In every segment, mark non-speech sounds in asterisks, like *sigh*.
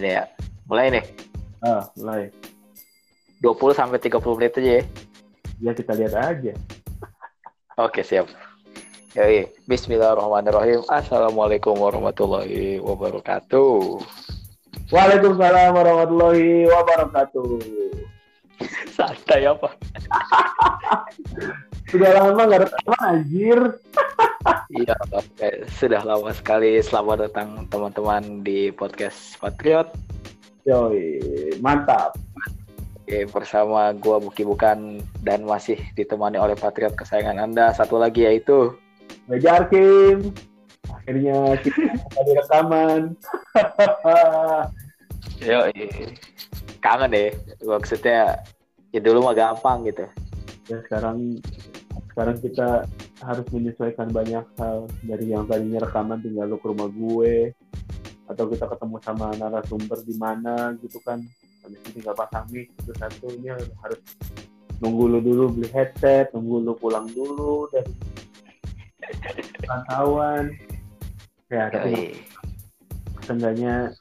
ini ya. Mulai nih. Ah, mulai. 20 sampai 30 menit aja ya. Ya kita lihat aja. Oke, siap. Yoi. Bismillahirrahmanirrahim. Assalamualaikum warahmatullahi wabarakatuh. Waalaikumsalam warahmatullahi wabarakatuh. Santai apa? Sudah lama nggak rekaman anjir. Iya, oke. sudah lama sekali. Selamat datang teman-teman di podcast Patriot. Yoi, mantap. Oke, bersama gua Buki Bukan dan masih ditemani oleh Patriot kesayangan Anda. Satu lagi yaitu Meja Arkim. Akhirnya kita *laughs* kembali rekaman. *laughs* Yo, kangen deh. Maksudnya ya dulu mah gampang gitu. ya sekarang sekarang kita harus menyesuaikan banyak hal. Dari yang tadinya rekaman tinggal lu ke rumah gue atau kita ketemu sama narasumber di mana gitu kan. Habis itu tinggal pasang mic itu satu ini harus nunggu lu dulu beli headset nunggu lu pulang dulu dari pantauan. Ya tapi seenggaknya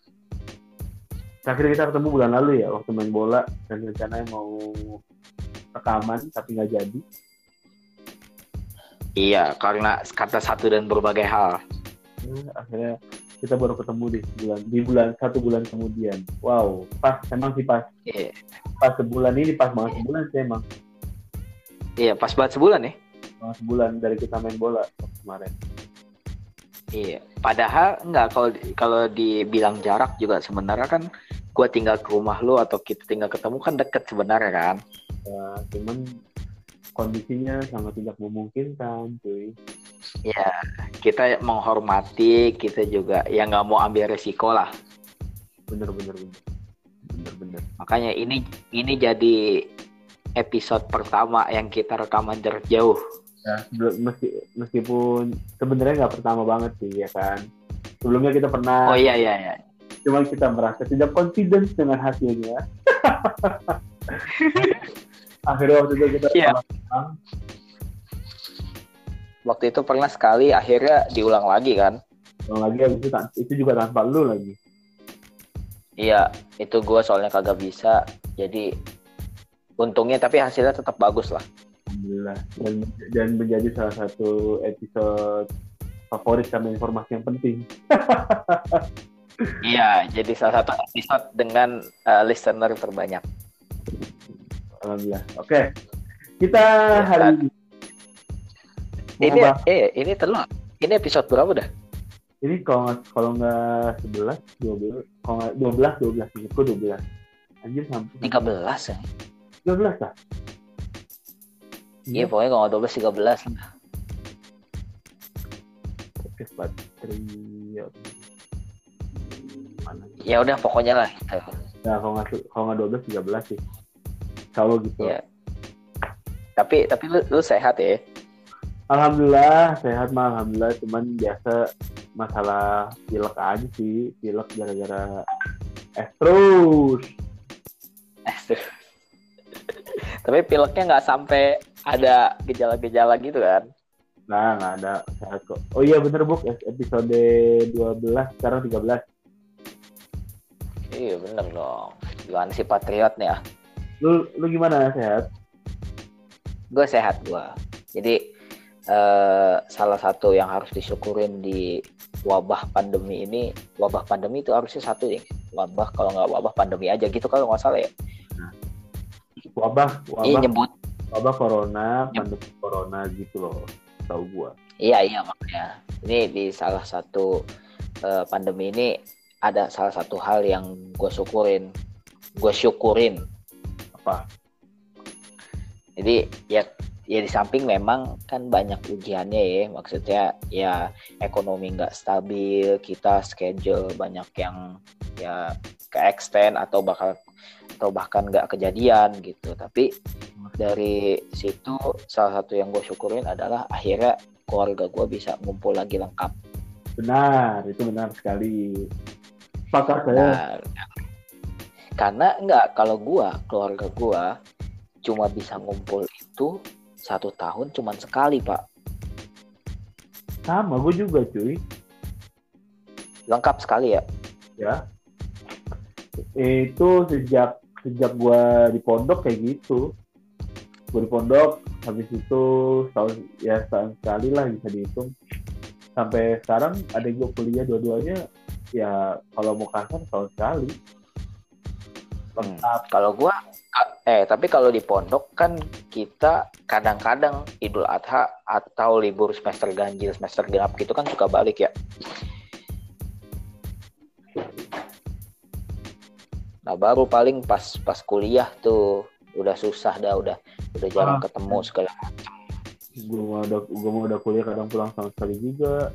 terakhir kita ketemu bulan lalu ya waktu main bola dan rencananya mau rekaman tapi nggak jadi Iya, karena kata satu dan berbagai hal. Eh, akhirnya kita baru ketemu di bulan di bulan satu bulan kemudian wow pas emang sih pas Iya, pas sebulan ini pas banget sebulan sih emang iya pas banget sebulan ya. Banget sebulan dari kita main bola kemarin Iya, padahal enggak kalau kalau dibilang jarak juga sebenarnya kan gua tinggal ke rumah lu atau kita tinggal ketemu kan deket sebenarnya kan. ya, cuman kondisinya sangat tidak memungkinkan cuy Ya, kita menghormati, kita juga ya nggak mau ambil resiko lah. bener bener bener bener bener Makanya ini ini jadi episode pertama yang kita rekaman jarak jauh. ya meski, meskipun sebenarnya nggak pertama banget sih ya kan sebelumnya kita pernah Oh iya iya iya. cuman kita merasa tidak confidence dengan hasilnya *laughs* akhirnya waktu itu kita Iya. rekaman. Waktu itu pernah sekali, akhirnya diulang lagi kan. Ulang lagi habis itu, itu juga tanpa lu lagi Iya, itu gue soalnya kagak bisa. Jadi untungnya tapi hasilnya tetap bagus lah. Alhamdulillah dan, dan menjadi salah satu episode favorit karena informasi yang penting *laughs* Iya, jadi salah satu episode dengan uh, listener terbanyak. Alhamdulillah oke. Kita Ya, hari ini Ini eh ini terlalu. Ini episode berapa dah? ini kalau nggak kalau nggak sebelas dua belas. Kalau nggak dua belas dua belas ingatku dua belas? Anjir sampai 13 ya. dua belas lah Iya, pokoknya kalau nggak 12 13 lah. podcast Patriot mana? Ya udah pokoknya lah. nah kalau nggak kalau nggak dua belas tiga belas sih kalau gitu Iya. Tapi tapi lu, lu sehat ya? Alhamdulillah sehat mah alhamdulillah cuman biasa masalah pilek aja sih pilek gara-gara es terus *laughs* tapi pileknya nggak sampai ada gejala-gejala gitu kan? nah nggak ada sehat kok oh iya bener buk episode 12 sekarang 13 Iya bener dong. Gimana sih patriot nih ya? Lu lu gimana? Sehat? Gue sehat gue jadi eh, salah satu yang harus disyukurin di wabah pandemi ini wabah pandemi itu harusnya satu ya. Wabah kalau nggak wabah pandemi aja gitu kalau nggak salah ya. Wabah ini wabah. nyebut. Wabah corona pandemi corona gitu loh tahu gua. Iya iya makanya. Ini di salah satu eh, pandemi ini ada salah satu hal yang gue syukurin. Gue syukurin apa? Jadi ya ya di samping memang kan banyak ujiannya ya maksudnya ya ekonomi nggak stabil kita schedule banyak yang ya ke extend atau bakal atau bahkan nggak kejadian gitu. Tapi dari situ salah satu yang gue syukurin adalah akhirnya keluarga gue bisa ngumpul lagi lengkap. Benar itu benar sekali. Sepakat saya nah karena nggak kalau gue keluarga gue cuma bisa ngumpul itu satu tahun cuman sekali pak. Sama gue juga cuy. Lengkap sekali ya? Ya. Itu sejak sejak gue di pondok kayak gitu. Gue di pondok habis itu tahun ya setahun sekali lah bisa dihitung. Sampai sekarang ada gue kuliah dua-duanya ya kalau mau kasar tahun sekali hmm. kalau gue eh tapi kalau di pondok kan kita kadang-kadang Idul Adha atau libur semester ganjil semester genap gitu kan suka balik ya Nah baru paling pas pas kuliah tuh udah susah dah udah udah jarang ah. ketemu segala macam. Gue mau udah gue mau udah kuliah kadang pulang sama sekali juga.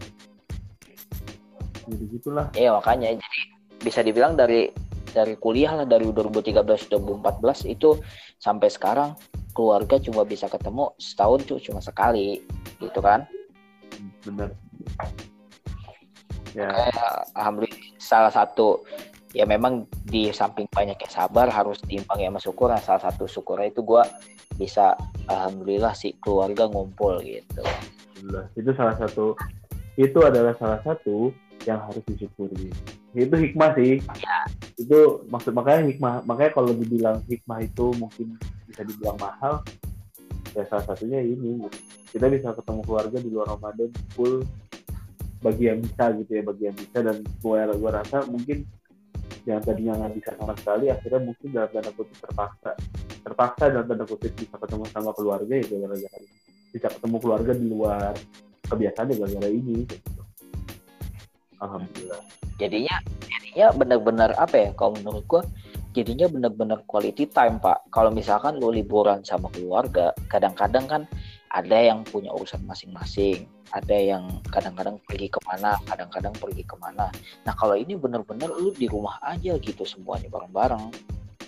Jadi gitulah. Iya makanya jadi bisa dibilang dari dari kuliah lah dari 2013 2014 itu sampai sekarang keluarga cuma bisa ketemu setahun tuh cuma sekali gitu kan? Bener. Ya. Alhamdulillah salah satu ya memang di samping banyak yang sabar harus diimbang ya syukur nah, salah satu syukurnya itu gue bisa alhamdulillah si keluarga ngumpul gitu. Itu salah satu itu adalah salah satu yang harus disyukuri. Itu hikmah sih. Ya. Itu maksud makanya hikmah makanya kalau dibilang hikmah itu mungkin bisa dibilang mahal ya salah satunya ini kita bisa ketemu keluarga di luar Ramadan full bagi yang bisa gitu ya bagi yang bisa. Dan gue gue rasa mungkin yang tadinya nggak bisa sama sekali akhirnya mungkin dalam tanda kutip terpaksa. Terpaksa dalam tanda kutip bisa ketemu sama keluarga ya gara-gara ini bisa ketemu keluarga di luar kebiasaan ya gara-gara ini gitu. Alhamdulillah. Jadinya jadinya benar-benar apa ya kalau menurut gua jadinya benar-benar quality time pak. Kalau misalkan lu liburan sama keluarga kadang-kadang kan ada yang punya urusan masing-masing ada yang kadang-kadang pergi ke mana kadang-kadang pergi ke mana. Nah kalau ini bener-bener lu di rumah aja gitu semuanya bareng-bareng.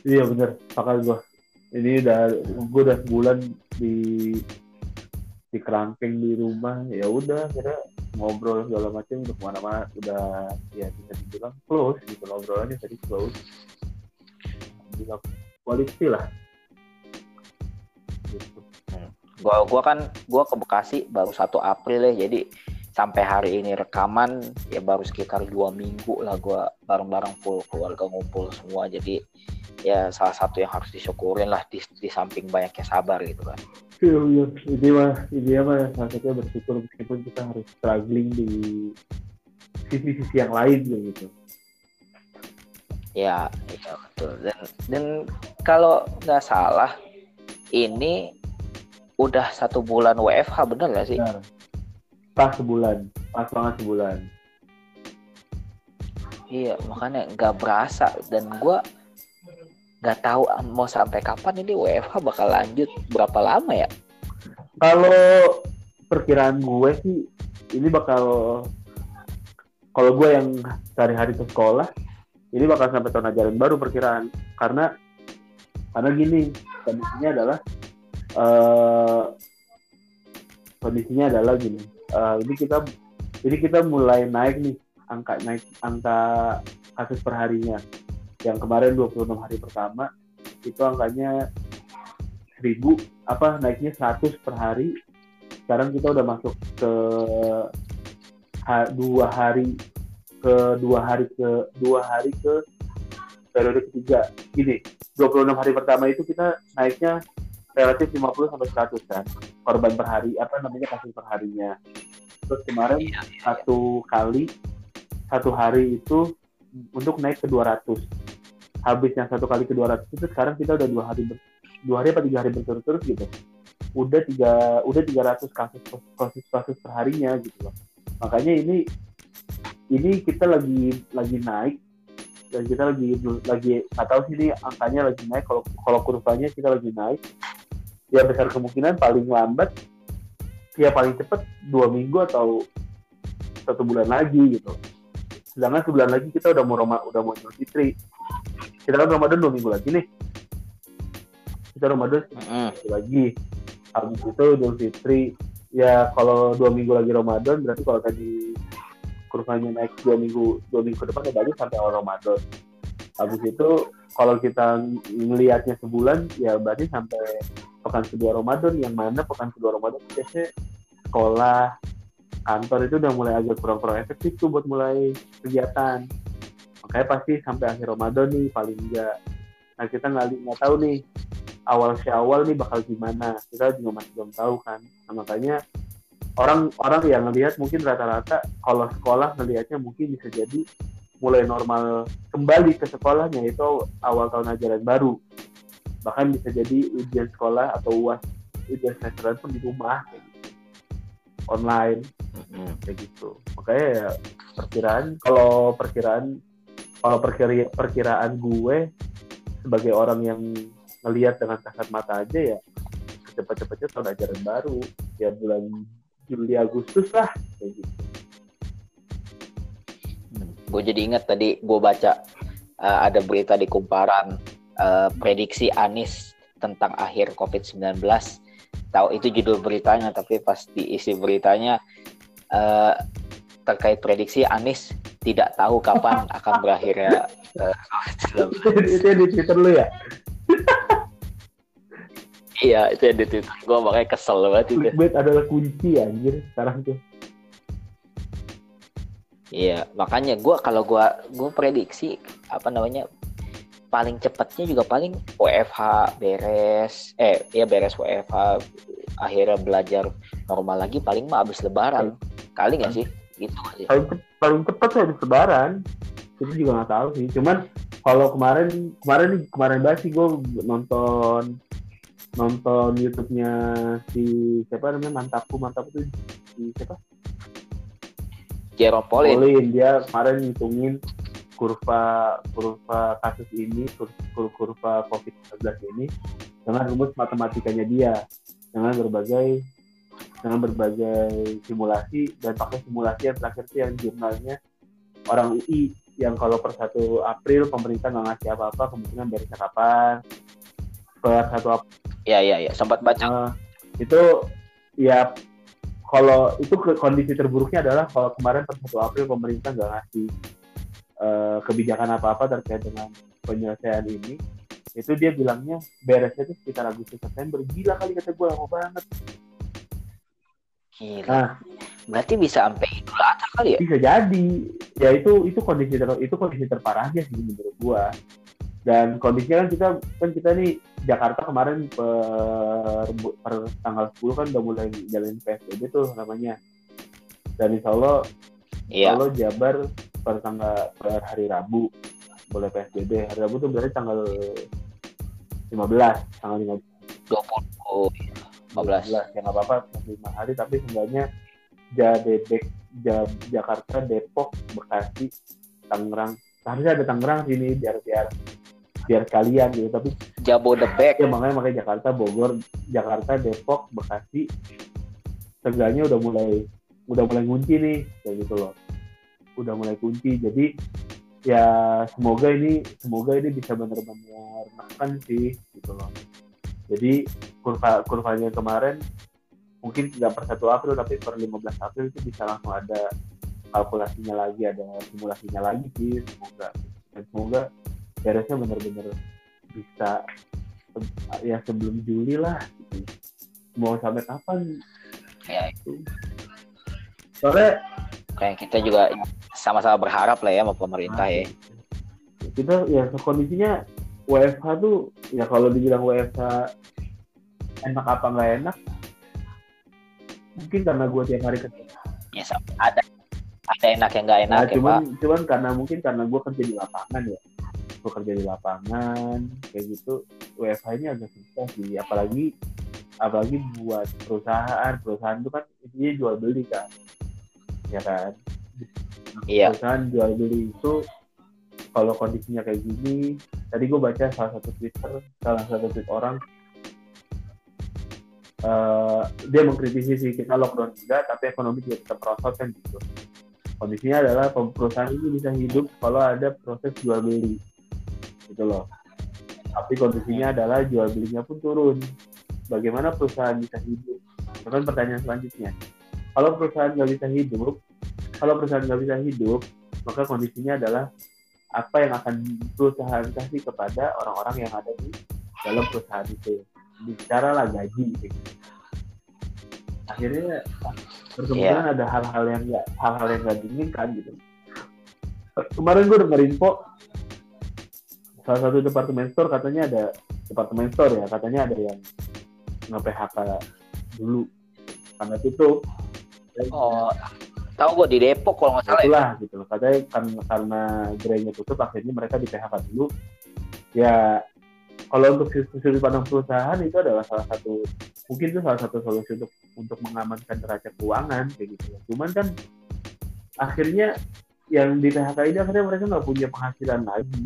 Iya bener pakai gua ini udah gua udah sebulan di di kerangkeng di rumah. Ya udah kira ngobrol segala macam udah ke mana-mana udah ya bisa dibilang close gitu ngobrolannya tadi close. Bilang quality lah. Gitu. Gua gua kan gua ke Bekasi baru satu April ya jadi sampai hari ini rekaman ya baru sekitar dua minggu lah gua bareng-bareng full keluarga ngumpul semua. Jadi ya salah satu yang harus disyukurin lah di, di samping banyaknya sabar gitu kan iya ini mah ini mah salah satunya bersyukur meskipun kita harus struggling di sisi-sisi yang lain gitu ya iya betul dan dan kalau nggak salah ini udah satu bulan WFH bener gak sih? Bener. Pas sebulan, pas banget sebulan. Iya, makanya nggak berasa dan gue nggak tahu mau sampai kapan ini WFH bakal lanjut berapa lama ya? Kalau perkiraan gue sih ini bakal kalau gue yang sehari-hari ke sekolah ini bakal sampai tahun ajaran baru perkiraan. Karena karena gini kondisinya adalah uh, kondisinya adalah gini. Uh, ini kita ini kita mulai naik nih angka naik angka kasus perharinya yang kemarin 26 hari pertama itu angkanya 1000 apa naiknya 100 per hari. Sekarang kita udah masuk ke ha, dua hari ke dua hari ke dua hari ke periode ketiga. Gini 26 hari pertama itu kita naiknya relatif 50 sampai 100 kan korban per hari apa namanya kasus per harinya. Terus kemarin iya, iya, iya. satu kali satu hari itu untuk naik ke 200 habis yang satu kali ke 200 itu sekarang kita udah dua hari ber, dua hari apa tiga hari berturut-turut gitu. Udah tiga udah 300 kasus kasus kasus per harinya gitu loh. Makanya ini ini kita lagi lagi naik. Dan kita lagi lagi nggak sih ini angkanya lagi naik. Kalau kalau kurvanya kita lagi naik ya besar kemungkinan paling lambat ya paling cepat dua minggu atau satu bulan lagi gitu. Sedangkan sebulan lagi kita udah mau Roma, udah mau Idul Fitri kita kan Ramadan dua minggu lagi nih. Kita Ramadan mm lagi. Habis itu Idul Fitri. Ya kalau dua minggu lagi Ramadan berarti kalau tadi kurvanya naik dua minggu dua minggu ke depan ya berarti sampai awal Ramadan. Habis itu kalau kita ngelihatnya sebulan ya berarti sampai pekan kedua Ramadan yang mana pekan kedua Ramadan biasanya sekolah kantor itu udah mulai agak kurang-kurang efektif tuh buat mulai kegiatan saya pasti sampai akhir Ramadan nih paling enggak nah kita nggak nggak tahu nih awal awal nih bakal gimana. Kita juga masih belum tahu kan. Nah, makanya orang orang yang ngelihat mungkin rata-rata kalau sekolah ngelihatnya mungkin bisa jadi mulai normal kembali ke sekolahnya itu awal tahun ajaran baru. Bahkan bisa jadi ujian sekolah atau uas ujian semesteran pun di rumah. Kayak gitu. online. Mm-hmm. kayak gitu. Makanya ya perkiraan kalau perkiraan kalau perkira, perkiraan gue sebagai orang yang ngelihat dengan kasat mata aja ya cepat-cepatnya tahun ajaran baru ya bulan Juli Agustus lah kayak gitu. Gue jadi ingat tadi gue baca uh, ada berita di Kumparan uh, prediksi Anis tentang akhir COVID-19. Tahu itu judul beritanya, tapi pas diisi beritanya uh, terkait prediksi Anis tidak tahu kapan *laughs* akan berakhirnya uh, itu yang di Twitter lu ya? *laughs* Iya, itu yang di Twitter. Gue makanya kesel banget itu. Clickbait adalah kunci anjir sekarang tuh. Iya, makanya gue kalau gue gue prediksi apa namanya paling cepatnya juga paling WFH beres, eh ya beres WFH akhirnya belajar normal lagi paling mah abis lebaran kali nggak sih gitu aja. Paling, paling cepat sih abis lebaran itu juga nggak tahu sih. Cuman kalau kemarin kemarin kemarin banget sih gue nonton nonton YouTube-nya si siapa namanya mantapku. Mantap itu si siapa? Jerome Pauline. Pauline dia kemarin ngitungin kurva kurva kasus ini kurva, kurva COVID-19 ini dengan rumus matematikanya dia dengan berbagai dengan berbagai simulasi dan pakai simulasi yang terakhir itu yang jurnalnya orang UI yang kalau per 1 April pemerintah nggak ngasih apa-apa kemungkinan beresnya kapan? Per 1 April Ya ya ya sempat baca. Uh, itu ya kalau itu ke, kondisi terburuknya adalah kalau kemarin per 1 April pemerintah nggak ngasih uh, kebijakan apa-apa terkait dengan penyelesaian ini itu dia bilangnya beresnya itu sekitar Agustus September. Gila kali kata gue lama banget Gila. Nah, berarti bisa sampai Idul Adha kali ya? Bisa jadi. Ya itu itu kondisi ter, itu kondisi terparahnya sih menurut gua dan kondisinya kan kita kan kita nih Jakarta kemarin per, per tanggal 10 kan udah mulai jalan PSBB tuh namanya dan insya Allah iya. kalau Jabar per tanggal per hari Rabu boleh PSBB hari Rabu tuh berarti tanggal 15 tanggal 15 20 15 ya nggak apa-apa lima hari tapi sebenarnya Jadebek Jakarta Depok Bekasi Tangerang. Harusnya ada Tangerang sini biar biar biar kalian gitu tapi Jabodebek. ya makanya makanya Jakarta Bogor Jakarta Depok Bekasi. Tegalnya udah mulai udah mulai kunci nih kayak gitu loh. Udah mulai kunci jadi ya semoga ini semoga ini bisa benar-benar makan sih gitu loh jadi kurva kurvanya kemarin mungkin nggak per 1 April tapi per 15 April itu bisa langsung ada kalkulasinya lagi ada simulasinya lagi sih. Semoga dan semoga beresnya bener-bener bisa ya sebelum Juli lah. Gitu. mau sampai kapan? Ya. Itu soalnya kayak kita juga sama-sama berharap lah ya sama pemerintah ya. Kita ya kondisinya WFH tuh ya kalau dibilang WFH enak apa nggak enak mungkin karena gue tiap hari kerja ya ada ada enak yang nggak enak nah, ya, cuman Pak. cuman karena mungkin karena gue kerja di lapangan ya. Bekerja di lapangan kayak gitu. WFH ini agak susah sih apalagi apalagi buat perusahaan. Perusahaan itu kan intinya jual beli kan. Ya kan? Iya. perusahaan jual beli itu kalau kondisinya kayak gini tadi gue baca salah satu twitter salah satu tweet orang uh, dia mengkritisi sih kita lockdown juga tapi ekonomi juga tetap merosot kan gitu. Kondisinya adalah perusahaan ini bisa hidup kalau ada proses jual beli gitu loh. Tapi kondisinya adalah jual belinya pun turun. Bagaimana perusahaan bisa hidup? Itu kan pertanyaan selanjutnya. Kalau perusahaan nggak bisa hidup kalau perusahaan nggak bisa hidup maka kondisinya adalah apa yang akan perusahaan kasih kepada orang-orang yang ada di dalam perusahaan itu bicara lah gaji gitu. akhirnya berkemungkinan yeah. ada hal-hal yang nggak hal-hal yang nggak diinginkan gitu kemarin gue denger info salah satu departemen store katanya ada departemen store ya katanya ada yang nge PHK dulu karena tutup oh tahu gue di Depok kalau nggak salah ya. itulah gitu. Loh katanya karena karena gerainya tutup akhirnya mereka di PHK dulu. Ya kalau untuk sudut pandang perusahaan itu adalah salah satu mungkin itu salah satu solusi untuk untuk mengamankan neraca keuangan kayak gitu. Cuman kan akhirnya yang di PHK ini akhirnya mereka nggak punya penghasilan lagi.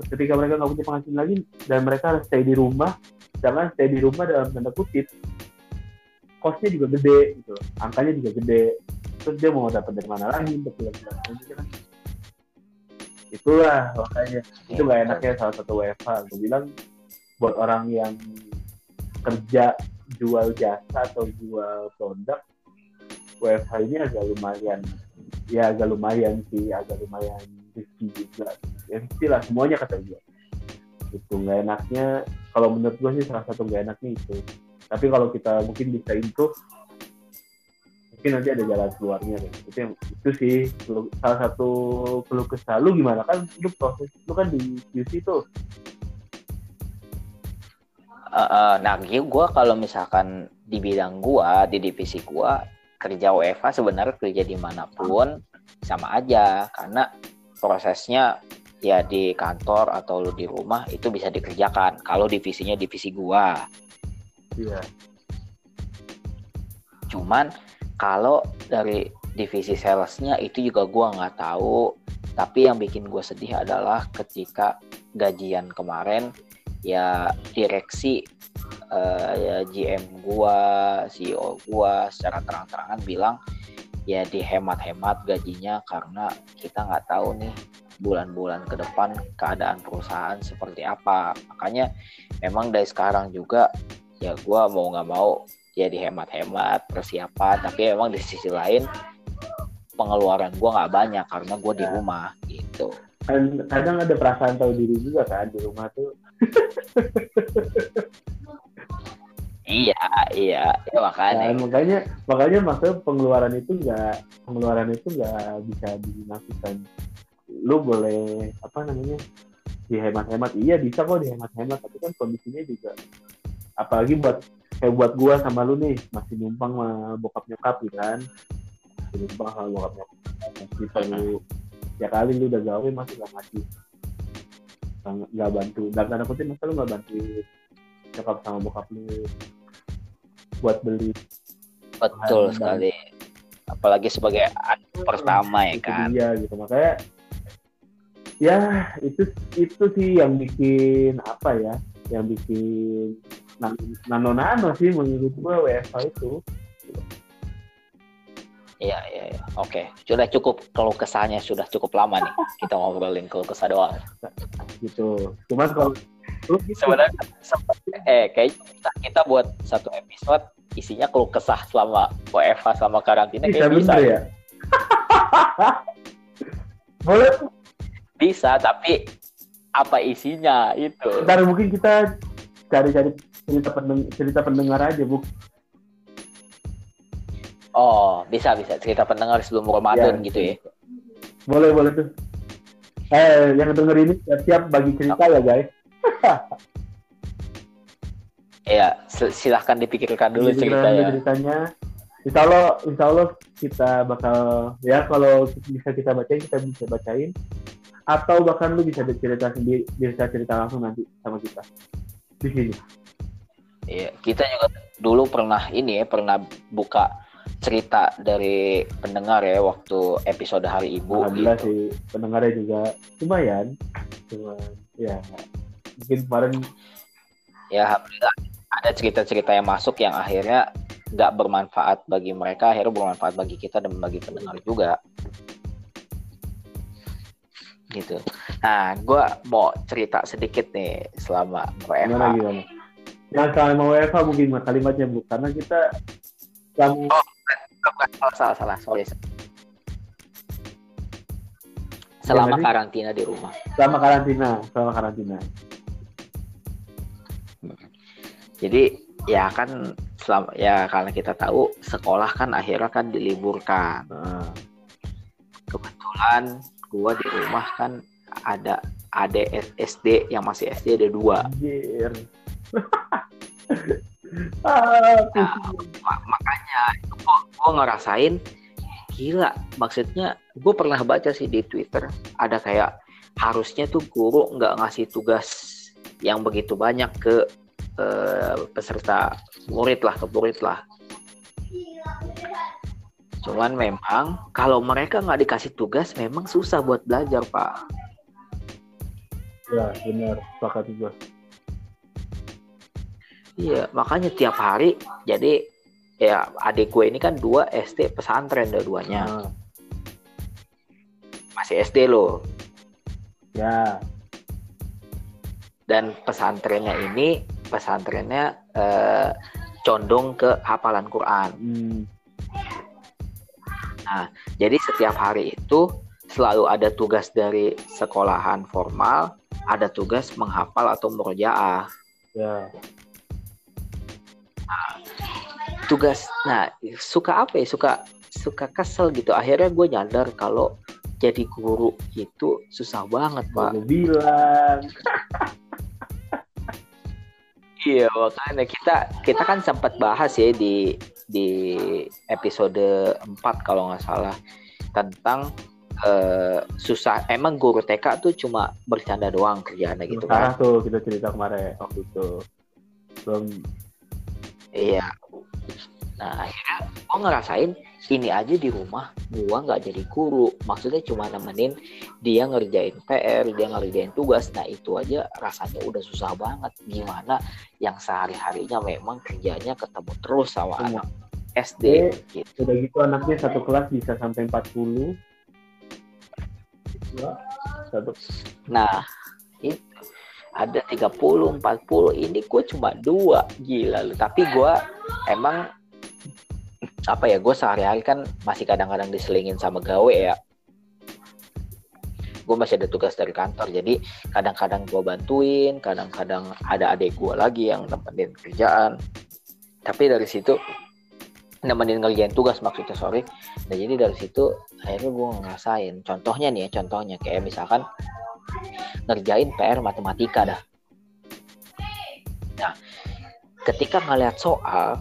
Ketika mereka nggak punya penghasilan lagi dan mereka harus stay di rumah jangan stay di rumah dalam tanda kutip kosnya juga gede gitu. Angkanya juga gede terus dia mau dapat dari mana lagi untuk bulan-bulan gitu kan. Itulah makanya. Itu gak enaknya salah satu WFH gue bilang buat orang yang kerja jual jasa atau jual produk WFH ini agak lumayan. Ya agak lumayan sih agak lumayan risky juga. Ya lah semuanya kata gue itu nggak enaknya kalau menurut gue sih salah satu nggak enaknya itu. Tapi kalau kita mungkin bisa improve mungkin nanti ada jalan keluarnya deh. itu yang itu sih salah satu perlu kesal lu gimana kan lu proses lu kan di QC tuh uh, uh, nah gue kalau misalkan di bidang gue di divisi gue kerja WFH sebenarnya kerja di mana pun sama aja karena prosesnya ya di kantor atau lu di rumah itu bisa dikerjakan kalau divisinya divisi gua. Iya. Cuman kalau dari divisi salesnya itu juga gue nggak tahu. Tapi yang bikin gue sedih adalah ketika gajian kemarin ya direksi uh, ya GM gue CEO gue secara terang-terangan bilang ya dihemat-hemat gajinya karena kita nggak tahu nih bulan-bulan ke depan keadaan perusahaan seperti apa. Makanya memang dari sekarang juga ya gue mau nggak mau ya dihemat-hemat persiapan. Tapi emang di sisi lain pengeluaran gue nggak banyak karena gue di ya. rumah gitu. Kan kadang ada perasaan tahu diri juga kan di rumah tuh. Iya iya. Ya makanya. Nah, makanya makanya maksudnya pengeluaran itu nggak pengeluaran itu nggak bisa dinafikan lu boleh apa namanya dihemat-hemat. Iya bisa kok dihemat-hemat tapi kan kondisinya juga apalagi buat kayak buat gua sama lu nih masih numpang sama bokap nyokap gitu kan. Masih numpang sama bokap nyokap. Masih perlu ya kali lu udah gawe masih gak ngasih nggak bantu. Dan tanda kutip masa lu nggak bantu nyokap sama bokap lu buat beli betul sekali. Apalagi sebagai anak pertama ya kan? iya gitu. Makanya ya itu itu sih yang bikin apa ya yang bikin nano nano sih menurut gue WFH itu Iya, iya, iya. Oke, sudah cukup kalau kesannya sudah cukup lama nih. Kita ngobrolin kalau kesah doang. Gitu. Cuman kalau sebenarnya eh kayak kita, kita buat satu episode isinya kalau kesah selama WFH selama karantina kayak bisa. Ya? *laughs* Boleh. Bisa, tapi apa isinya itu? Ntar mungkin kita cari-cari cerita pendengar, cerita pendengar aja bu. Oh bisa bisa. Cerita pendengar sebelum Ramadan ya, gitu ya? boleh boleh tuh. Eh yang denger ini siap-siap bagi cerita ya guys *laughs* Iya, silahkan dipikirkan dulu ceritanya. ceritanya. Insya Allah, insya Allah kita bakal ya kalau bisa kita bacain kita bisa bacain. Atau bahkan lu bisa cerita sendiri bisa cerita langsung nanti sama kita. Di sini. Iya, kita juga dulu pernah ini ya, pernah buka cerita dari pendengar ya waktu episode Hari Ibu. Alhamdulillah gitu. sih pendengarnya juga lumayan, cuman ya mungkin kemarin. Ya alhamdulillah ada cerita-cerita yang masuk yang akhirnya nggak bermanfaat bagi mereka, akhirnya bermanfaat bagi kita dan bagi pendengar juga. Gitu. Nah, gue mau cerita sedikit nih selama WFH. Gimana, gimana? Yang selama WFH mungkin kalimatnya bu, karena kita selama oh, salah salah salah sorry. Selama ya, karantina di rumah. Selama karantina, selama karantina. Jadi ya kan selama ya karena kita tahu sekolah kan akhirnya kan diliburkan. Nah. Kebetulan gua di rumah kan ada ada SD yang masih SD ada dua Anjir. *laughs* Nah, ma- makanya gue gue ngerasain gila maksudnya gue pernah baca sih di Twitter ada kayak harusnya tuh guru nggak ngasih tugas yang begitu banyak ke eh, peserta murid lah ke murid lah. Cuman memang kalau mereka nggak dikasih tugas memang susah buat belajar pak. Ya benar sepakat juga Iya, makanya tiap hari jadi ya adik gue ini kan dua SD pesantren dua-duanya. Nah, Masih SD loh. ya Dan pesantrennya ini pesantrennya eh, condong ke hafalan Quran. hmm, Jadi setiap hari itu selalu ada tugas dari sekolahan formal, ada tugas menghafal atau murojaah. ya Tugas, nah suka apa ya? Suka suka kesel gitu. Akhirnya gue nyadar kalau jadi guru itu susah banget pak. gue bilang *laughs* Iya makanya kita kita kan sempat bahas ya di di episode 4 kalau nggak salah tentang eh, susah emang guru TK tuh cuma bercanda doang kerjaannya gitu kan. tuh kita cerita kemarin waktu itu belum Iya. Nah akhirnya gue ngerasain ini aja di rumah gua nggak jadi guru. Maksudnya cuma nemenin dia ngerjain PR dia ngerjain tugas. Nah itu aja rasanya udah susah banget. Gimana yang sehari harinya memang kerjanya ketemu terus sama Semua. anak SD Eh, gitu. Udah gitu anaknya satu kelas bisa sampai 40 Ya, satu. Nah itu ada 30 40 ini gue cuma dua. Gila lu. Tapi gua emang apa ya gue sehari-hari kan masih kadang-kadang diselingin sama gawe ya. Gue masih ada tugas dari kantor jadi kadang-kadang gue bantuin kadang-kadang ada adik gue lagi yang nemenin kerjaan. Tapi dari situ nemenin ngerjain tugas maksudnya sorry. Nah jadi dari situ akhirnya gue ngerasain. Contohnya nih ya contohnya. Kayak misalkan ngerjain PR matematika dah. Nah ketika ngeliat soal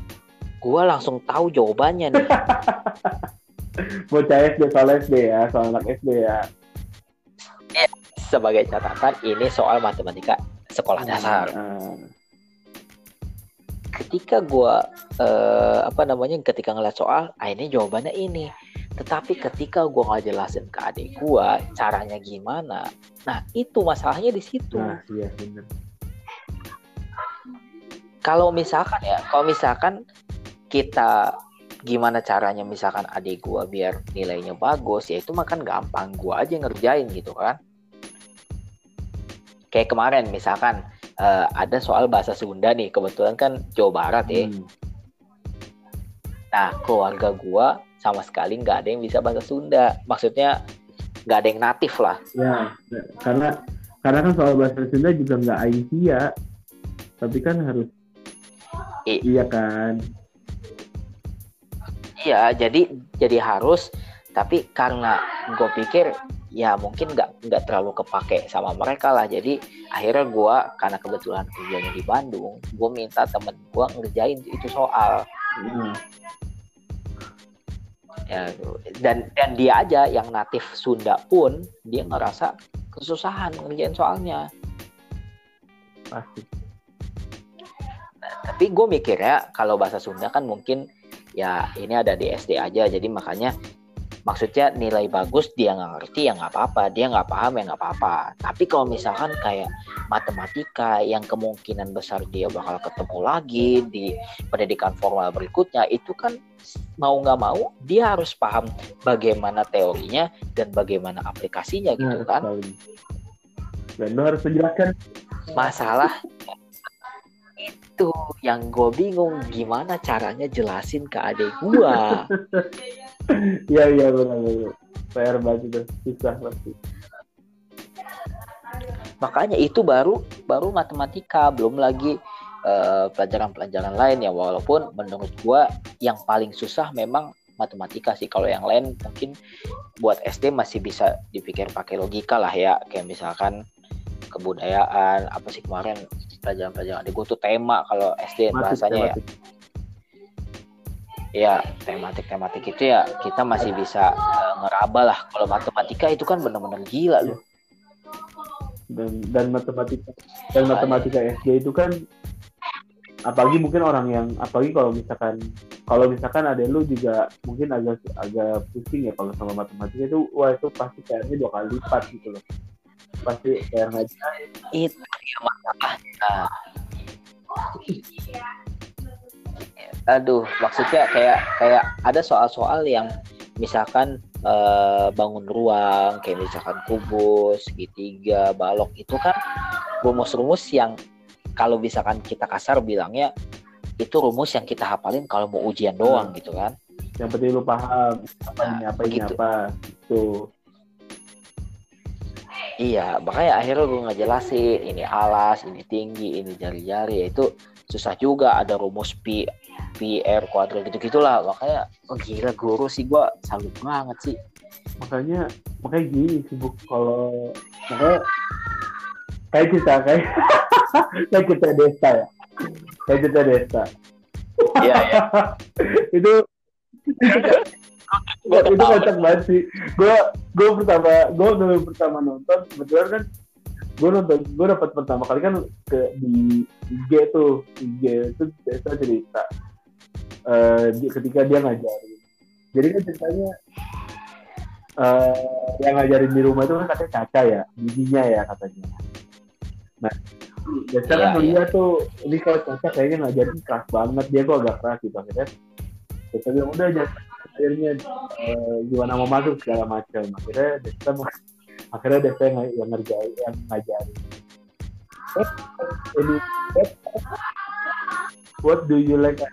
gue langsung tahu jawabannya nih. *laughs* Bocah SD soal SD ya soal anak SD ya. Sebagai catatan ini soal matematika sekolah dasar. Nah, ketika gua eh, apa namanya ketika ngeliat soal ah ini jawabannya ini. Tetapi ketika gua nggak jelasin ke adik gua caranya gimana? Nah itu masalahnya di situ. Nah iya kalau misalkan ya kalau misalkan kita gimana caranya misalkan adik gua biar nilainya bagus ya itu makan gampang gua aja ngerjain gitu kan kayak kemarin misalkan eh, ada soal bahasa Sunda nih kebetulan kan Jawa Barat ya Hmm. Nah, keluarga gua sama sekali nggak ada yang bisa bahasa Sunda. Maksudnya nggak ada yang natif lah. ya karena karena kan soal bahasa Sunda juga nggak Aisyah tapi kan harus I- iya kan Iya, jadi jadi harus. Tapi karena gue pikir ya mungkin nggak nggak terlalu kepake sama mereka lah. Jadi akhirnya gua karena kebetulan kerjanya di Bandung, gue minta temen gua ngerjain itu soal. Hmm. Ya, dan dan dia aja yang natif Sunda pun dia ngerasa kesusahan ngerjain soalnya. pasti tapi gue mikirnya kalau bahasa Sunda kan mungkin ya ini ada di SD aja. Jadi makanya maksudnya nilai bagus dia nggak ngerti ya nggak apa-apa. Dia nggak paham ya nggak apa-apa. Tapi kalau misalkan kayak matematika yang kemungkinan besar dia bakal ketemu lagi di pendidikan formal berikutnya itu kan mau nggak mau dia harus paham bagaimana teorinya dan bagaimana aplikasinya gitu Nah, kan. dan lo harus menjelaskan. Masalah itu yang gue bingung gimana caranya jelasin ke adik gua? *laughs* Iya iya benar benar. PR banget itu. Susah pasti. Makanya itu baru baru matematika belum lagi eh, pelajaran-pelajaran lain ya. Walaupun menurut gua yang paling susah memang matematika sih. Kalau yang lain mungkin buat SD masih bisa dipikir pakai logika lah ya. Kayak misalkan kebudayaan apa sih kemarin pelajaran-pelajaran di gue tuh tema kalau SD Tematik, bahasanya ya. tematik. ya tematik-tematik itu ya kita masih bisa eh, ngeraba lah. Kalau matematika itu kan bener-bener gila loh dan dan matematika dan matematika SD itu kan apalagi mungkin orang yang apalagi kalau misalkan kalau misalkan ada lu juga mungkin agak agak pusing ya kalau sama matematika itu wah itu pasti kayaknya dua kali lipat gitu loh pasti kayak ngajar itu ya masalahnya aduh maksudnya kayak kayak ada soal-soal yang misalkan eh, bangun ruang kayak misalkan kubus segitiga balok itu kan rumus-rumus yang kalau misalkan kita kasar bilangnya itu rumus yang kita hafalin kalau mau ujian doang gitu kan. Yang penting lu paham apa ini apa ini apa itu Iya, makanya akhirnya gue ngejelasin ini alas, ini tinggi, ini jari-jari. Ya itu susah juga ada rumus pi, pi r kuadrat gitu gitulah. Makanya oh gila guru sih gue salut banget sih. makanya makanya gini sih bu kalau makanya kayak kita kayak *laughs* kayak kita desa ya kayak kita desa Iya, iya. *laughs* itu Gua itu ketawa. kocak banget sih. Gue gue pertama gue dulu pertama nonton kebetulan kan gue nonton gue dapat pertama kali kan ke di IG tuh IG itu biasa cerita. Eh di- ketika dia ngajarin. Jadi kan ceritanya eh yang ngajarin di rumah itu kan katanya Caca ya bibinya ya katanya. Nah biasa kan Iya, Lia tuh ini kalau Caca kayaknya ngajarin keras banget dia kok agak keras gitu akhirnya. Kita bilang udah jangan akhirnya eh, gimana mau masuk segala macam. Akhirnya mau- akhirnya Desta yang, yang ngerjain yang ngajarin. Eh, ini eh, what do you like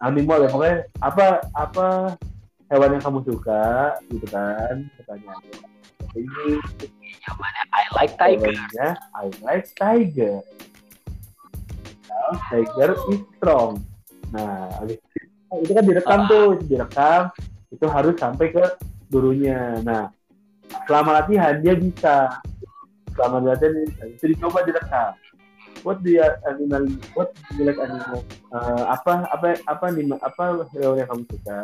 animal ya pokoknya apa apa hewan yang kamu suka gitu kan pertanyaannya ini I like tiger. jawabannya I like tiger. Now, tiger is strong. Nah habis itu itu kan direkam Ah. tuh itu direkam itu harus sampai ke gurunya. Nah selama latihan dia bisa. Selama latihan dia bisa. Itu dicoba direkam. What do you animal what you like animal. Eh, apa apa apa nih apa hewan yang kamu suka?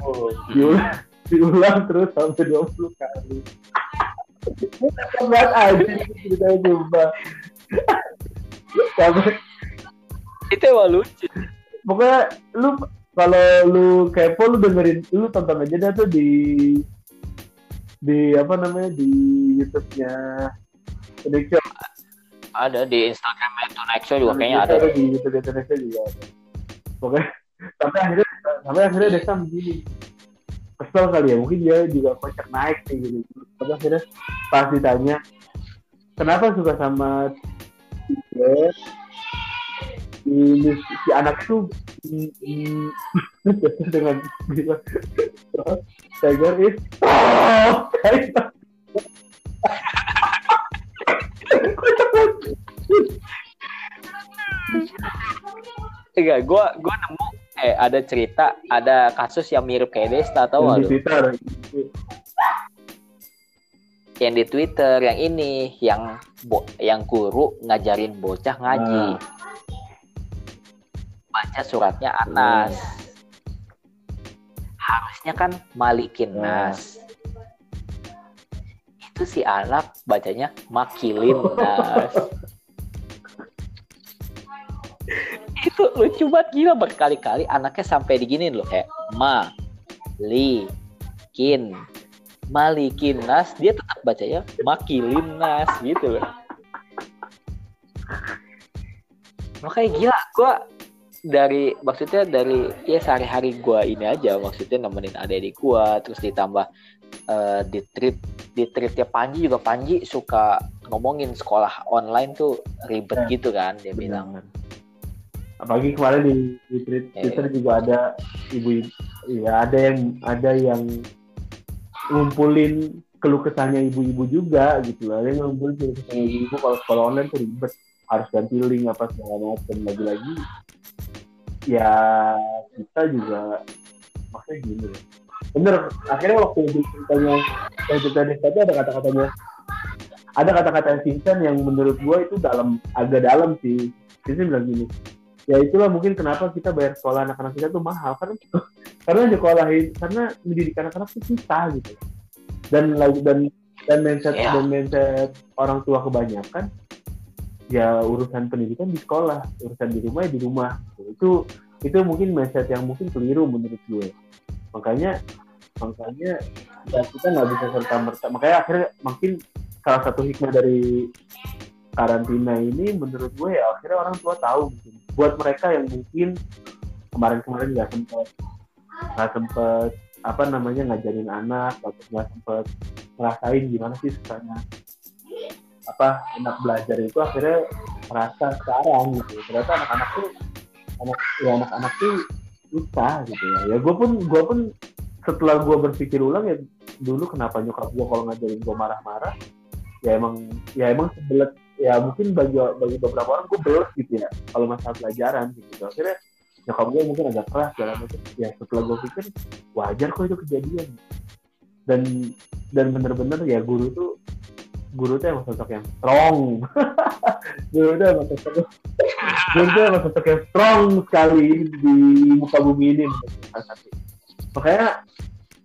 Oh, diulang, *laughs* diulang terus sampai 20 kali. Berat aja ceritanya coba Itu emang lucu. Pokoknya lu kalau lu kepo lu dengerin lu tonton aja dah tuh di di apa namanya di YouTube-nya Indonesia Ada di Instagram itu Nexo juga kayaknya ada. di YouTube Indonesia juga ada. Pokoknya sampai akhirnya sampai akhirnya Desa begini kesel kali ya mungkin dia juga kocak naik nih gitu tapi akhirnya pas ditanya kenapa suka sama Tiger ini si anak tuh *laughs* dengan bilang Tiger is oh, *laughs* Tiger. Enggak, gua gua nemu eh ada cerita, ada kasus yang mirip kayak Desta tahu Yang di? Twitter Yang di Twitter yang ini yang bo, yang guru ngajarin bocah ngaji. Nah. Baca suratnya Anas. Harusnya kan Malikin Nah. Nas. Itu si anak bacanya Makilin Nas. *laughs* itu lucu banget gila berkali-kali anaknya sampai diginin loh kayak ma li kin malikin nas dia tetap bacanya makilin nas gitu loh makanya gila gua dari maksudnya dari ya sehari-hari gua ini aja maksudnya nemenin adik-adik gua terus ditambah eh, di treat di treatnya Panji juga Panji suka ngomongin sekolah online tuh ribet gitu kan dia bilang. Benar. apalagi kemarin di, di tweet- Iya, Twitter juga ada ibu ya ada yang ada yang ngumpulin keluh kesahnya ibu-ibu juga gitu loh. Ada yang ngumpulin keluh kesahnya ibu-ibu kalau sekolah online tuh ribet. Harus ganti link apa segala macam lagi-lagi ya kita juga maksudnya gini bener akhirnya waktu di ceritanya yang cerita tadi ada kata-katanya. Ada kata-kata Vincent yang menurut gue itu dalam agak dalam sih. Vincent bilang gini ya itulah mungkin kenapa kita bayar sekolah anak-anak kita tuh mahal karena *laughs* karena sekolahin karena mendidik anak-anak itu susah gitu. Dan dan dan mindset yeah. dan mindset orang tua kebanyakan ya urusan pendidikan di sekolah urusan di rumah ya di rumah. Itu itu mungkin mindset yang mungkin keliru menurut gue. Makanya makanya ya kita nggak bisa serta merta. Makanya akhirnya mungkin salah satu hikmah dari karantina ini menurut gue ya akhirnya orang tua tahu gitu. buat mereka yang mungkin kemarin-kemarin nggak sempet nggak sempet apa namanya ngajarin anak atau nggak sempet ngerasain gimana sih susahnya apa enak belajar itu akhirnya merasa sekarang gitu. Ternyata anak-anak tuh anak ya anak-anak tuh susah gitu ya. Ya gue pun gue pun setelah gue berpikir ulang ya dulu kenapa nyokap gue kalau ngajarin gue marah-marah ya emang ya emang sebelet ya mungkin bagi bagi beberapa orang gue belet gitu ya kalau masalah pelajaran gitu. Akhirnya nyokap gue mungkin agak keras dalam itu ya setelah gue pikir wajar kok itu kejadian. Dan dan bener-bener ya guru tuh guru tuh emang sosok yang strong. *laughs* Guru tuh emang sosok guru tuh emang sosok yang strong sekali di muka bumi ini makanya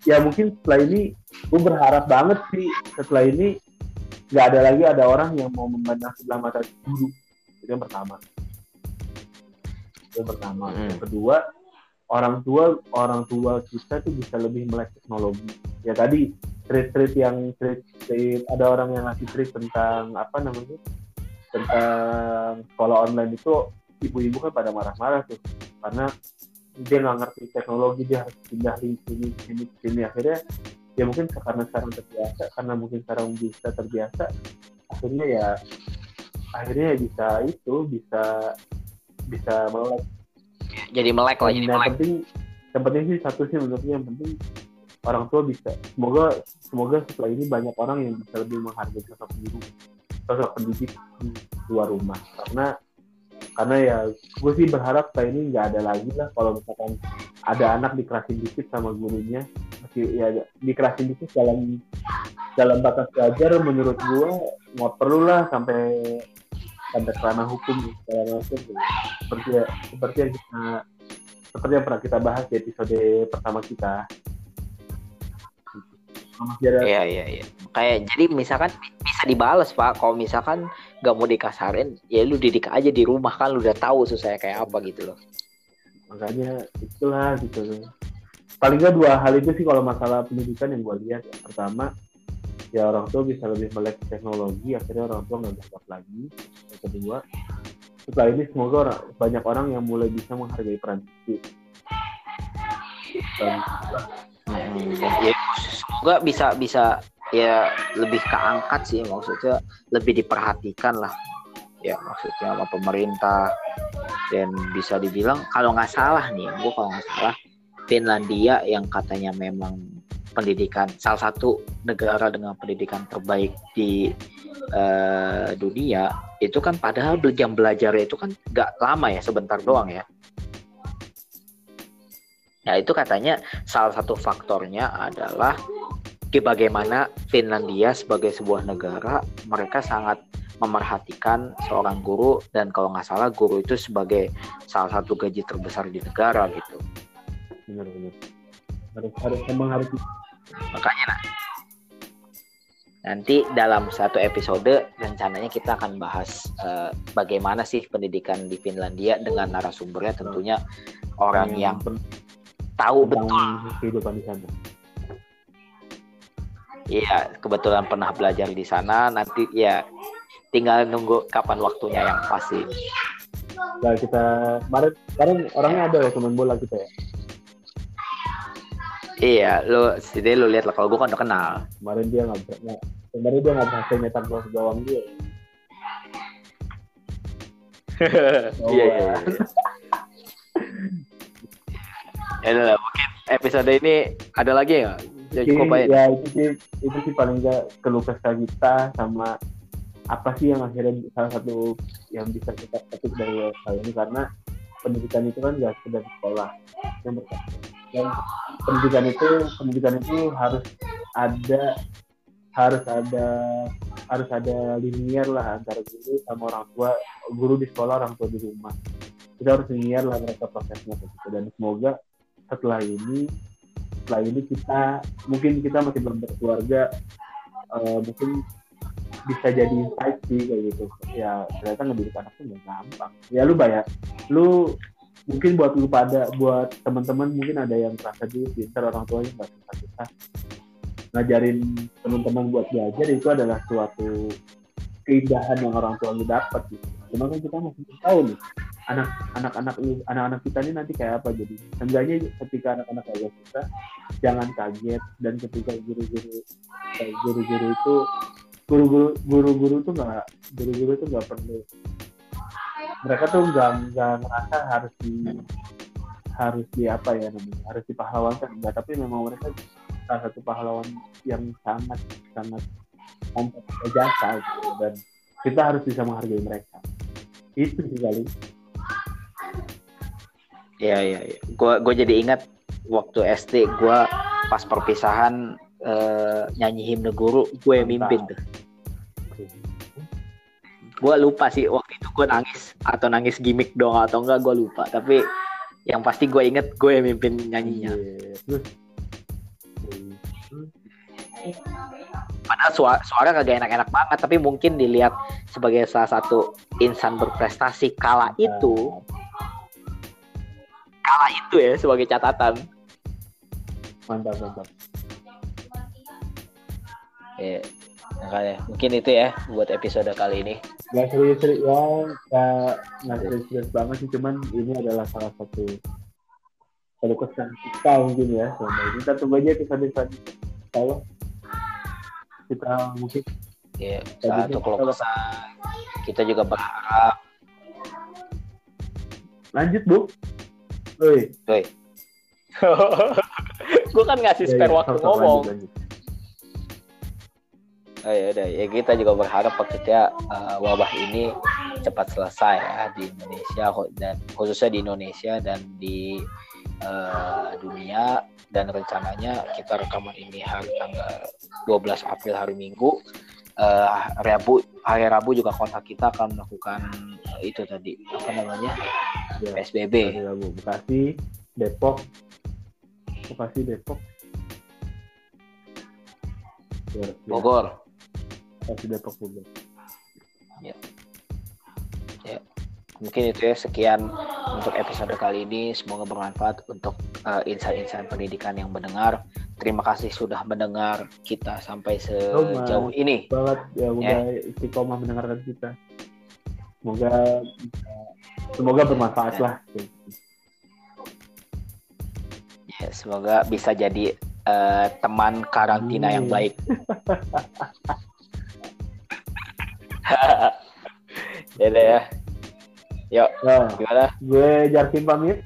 ya mungkin setelah ini gue berharap banget sih setelah ini nggak ada lagi ada orang yang mau memandang sebelah mata guru. Itu yang pertama. Itu yang pertama. Hmm. yang kedua orang tua orang tua kita tuh bisa lebih melek teknologi. Ya tadi treat-treat yang treat, ada orang yang ngasih treat tentang apa namanya tentang sekolah online itu ibu-ibu kan pada marah-marah tuh. Karena dia nggak ngerti teknologi dia harus pindah di sini sini sini akhirnya ya mungkin karena sekarang terbiasa karena mungkin sekarang bisa terbiasa akhirnya ya akhirnya ya bisa itu bisa bisa melek. Jadi melek lah jadi yang melek. penting yang penting sih satu sih menurutnya. Yang penting orang tua bisa. Semoga semoga setelah ini banyak orang yang bisa lebih menghargai sosok guru sosok pendidik di luar rumah. Karena karena ya gue sih berharap setelah ini nggak ada lagi lah kalau misalkan ada anak dikerasin dikit sama gurunya. Masih ya dikerasin dikit dalam dalam batas belajar menurut gue nggak perlu lah sampai sampai kerana hukum segala macam. Seperti seperti yang kita seperti yang pernah kita bahas di episode pertama kita Iya iya iya. Kayak jadi misalkan bisa dibales pak. Kalau misalkan nggak mau dikasarin, ya lu didik aja di rumah kan, lu udah tahu susah kayak apa gitu loh. Makanya itulah gitu. Paling nggak dua hal itu sih kalau masalah pendidikan yang gue lihat. Ya. Pertama, ya orang tua bisa lebih melek teknologi, akhirnya orang tua nggak gagap lagi. Yang kedua, setelah ini semoga orang, banyak orang yang mulai bisa menghargai peran Dan, hmm, ya, semoga bisa bisa ya lebih keangkat sih maksudnya lebih diperhatikan lah. Ya maksudnya sama pemerintah dan bisa dibilang kalau nggak salah nih gue kalau nggak salah Finlandia yang katanya memang pendidikan salah satu negara dengan pendidikan terbaik di uh, dunia itu kan padahal jam belajar itu kan nggak lama ya sebentar doang ya Nah itu katanya salah satu faktornya adalah bagaimana Finlandia sebagai sebuah negara mereka sangat memerhatikan seorang guru dan kalau nggak salah guru itu sebagai salah satu gaji terbesar di negara gitu. Benar-benar. Harus harus memang harus. Makanya nah, nanti dalam satu episode rencananya kita akan bahas uh, bagaimana sih pendidikan di Finlandia dengan narasumbernya tentunya orang yang tahu betul kehidupan di sana. Iya, kebetulan pernah belajar di sana. Nanti ya tinggal nunggu kapan waktunya yang pasti. Nah, kita kemarin kemarin orangnya ada ya teman bola kita ya. Iya, lo sini lo lihat lah kalau gue kan udah kenal. Kemarin dia nggak kemarin dia nggak berhasil nyetak gol gawang dia. oh, *laughs* iya, iya. iya. Ya lah mungkin episode ini ada lagi ya ya cukup ya itu sih itu sih paling nggak keluh kesah kita sama apa sih yang akhirnya salah satu yang bisa kita petik dari hal ini karena pendidikan itu kan nggak sekedar sekolah. Yang pertama dan pendidikan itu pendidikan itu harus ada harus ada harus ada linier lah antara guru sama orang tua guru di sekolah orang tua di rumah. Kita harus linier lah mereka prosesnya gitu. Dan semoga setelah ini setelah ini kita mungkin kita masih belum berkeluarga uh, mungkin bisa jadi insight sih kayak gitu. Ya ternyata ngedidik anak tuh gak gampang. Ya lu bayar lu mungkin buat lu pada buat teman-teman mungkin ada yang merasa dia pintar orang tuanya nggak susah susah ngajarin teman-teman buat belajar itu adalah suatu keindahan yang orang tua lu dapat gitu. Cuma kan kita masih tahu nih anak anak-anak lu anak-anak kita ini nanti kayak apa jadi. Seenggaknya ketika anak-anak agak susah jangan kaget dan ketika guru-guru guru-guru itu guru-guru guru-guru tuh nggak guru-guru tuh nggak perlu mereka tuh nggak nggak ngerasa harus di harus di apa ya namanya harus dipahlawankan enggak tapi memang mereka salah satu pahlawan yang sangat sangat sangat jasa gitu. dan kita harus bisa menghargai mereka itu sih kali Iya iya, ya. gue gue jadi ingat waktu SD gue pas perpisahan uh, nyanyi himne guru gue yang mimpin tuh. Gue lupa sih waktu itu gue nangis atau nangis gimmick dong atau enggak gue lupa. Tapi yang pasti gue inget gue yang mimpin nyanyinya padahal suara, suara kagak enak-enak banget tapi mungkin dilihat sebagai salah satu insan berprestasi kala itu kala itu ya sebagai catatan. Mantap mantap. Ya makanya mungkin itu ya buat episode kali ini. Nggak serius-serius ya nggak nggak serius-serius banget sih cuman ini adalah salah satu kalau kesan kita mungkin ya selama ini. Kita tunggu aja episode selanjutnya. Kalau kita mungkin ya satu kalau kesan kita juga berharap lanjut bu Oi. Oi. *laughs* gue kan ngasih spare ya, ya, waktu ngomong lanjut, lanjut. Oh ya udah ya kita juga berharap maksudnya uh, wabah ini cepat selesai ya di Indonesia dan khususnya di Indonesia dan di uh, dunia dan rencananya kita rekaman ini hari tanggal 12 April hari Minggu. Uh, Rabu hari Rabu juga kontak kita akan melakukan uh, itu tadi apa namanya ya, PSBB Rabu. Bekasi Depok. Bekasi Depok. Bogor. Masih Depok juga ya ya mungkin itu ya sekian untuk episode kali ini semoga bermanfaat untuk uh, insan-insan pendidikan yang mendengar terima kasih sudah mendengar kita sampai sejauh oh, ini banget ya semoga ya. istiqomah mendengarkan kita semoga semoga bermanfaat ya. lah ya semoga bisa jadi uh, teman karantina hmm. yang baik *laughs* *laughs* ya ya. Yuk, nah, gimana? Gue Jarvin pamit.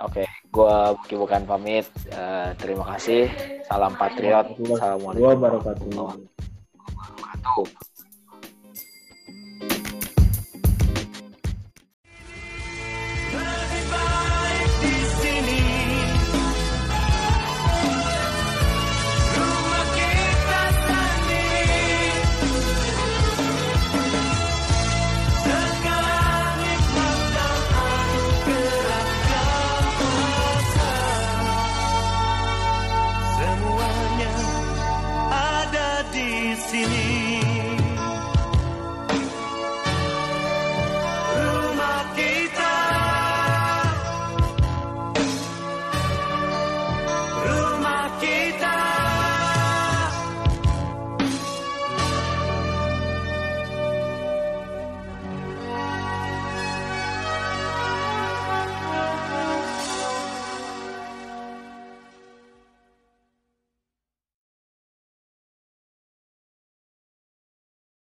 Oke, okay, gue Buki bukan pamit. Uh, terima kasih. Salam Patriot. Assalamualaikum warahmatullahi wabarakatuh.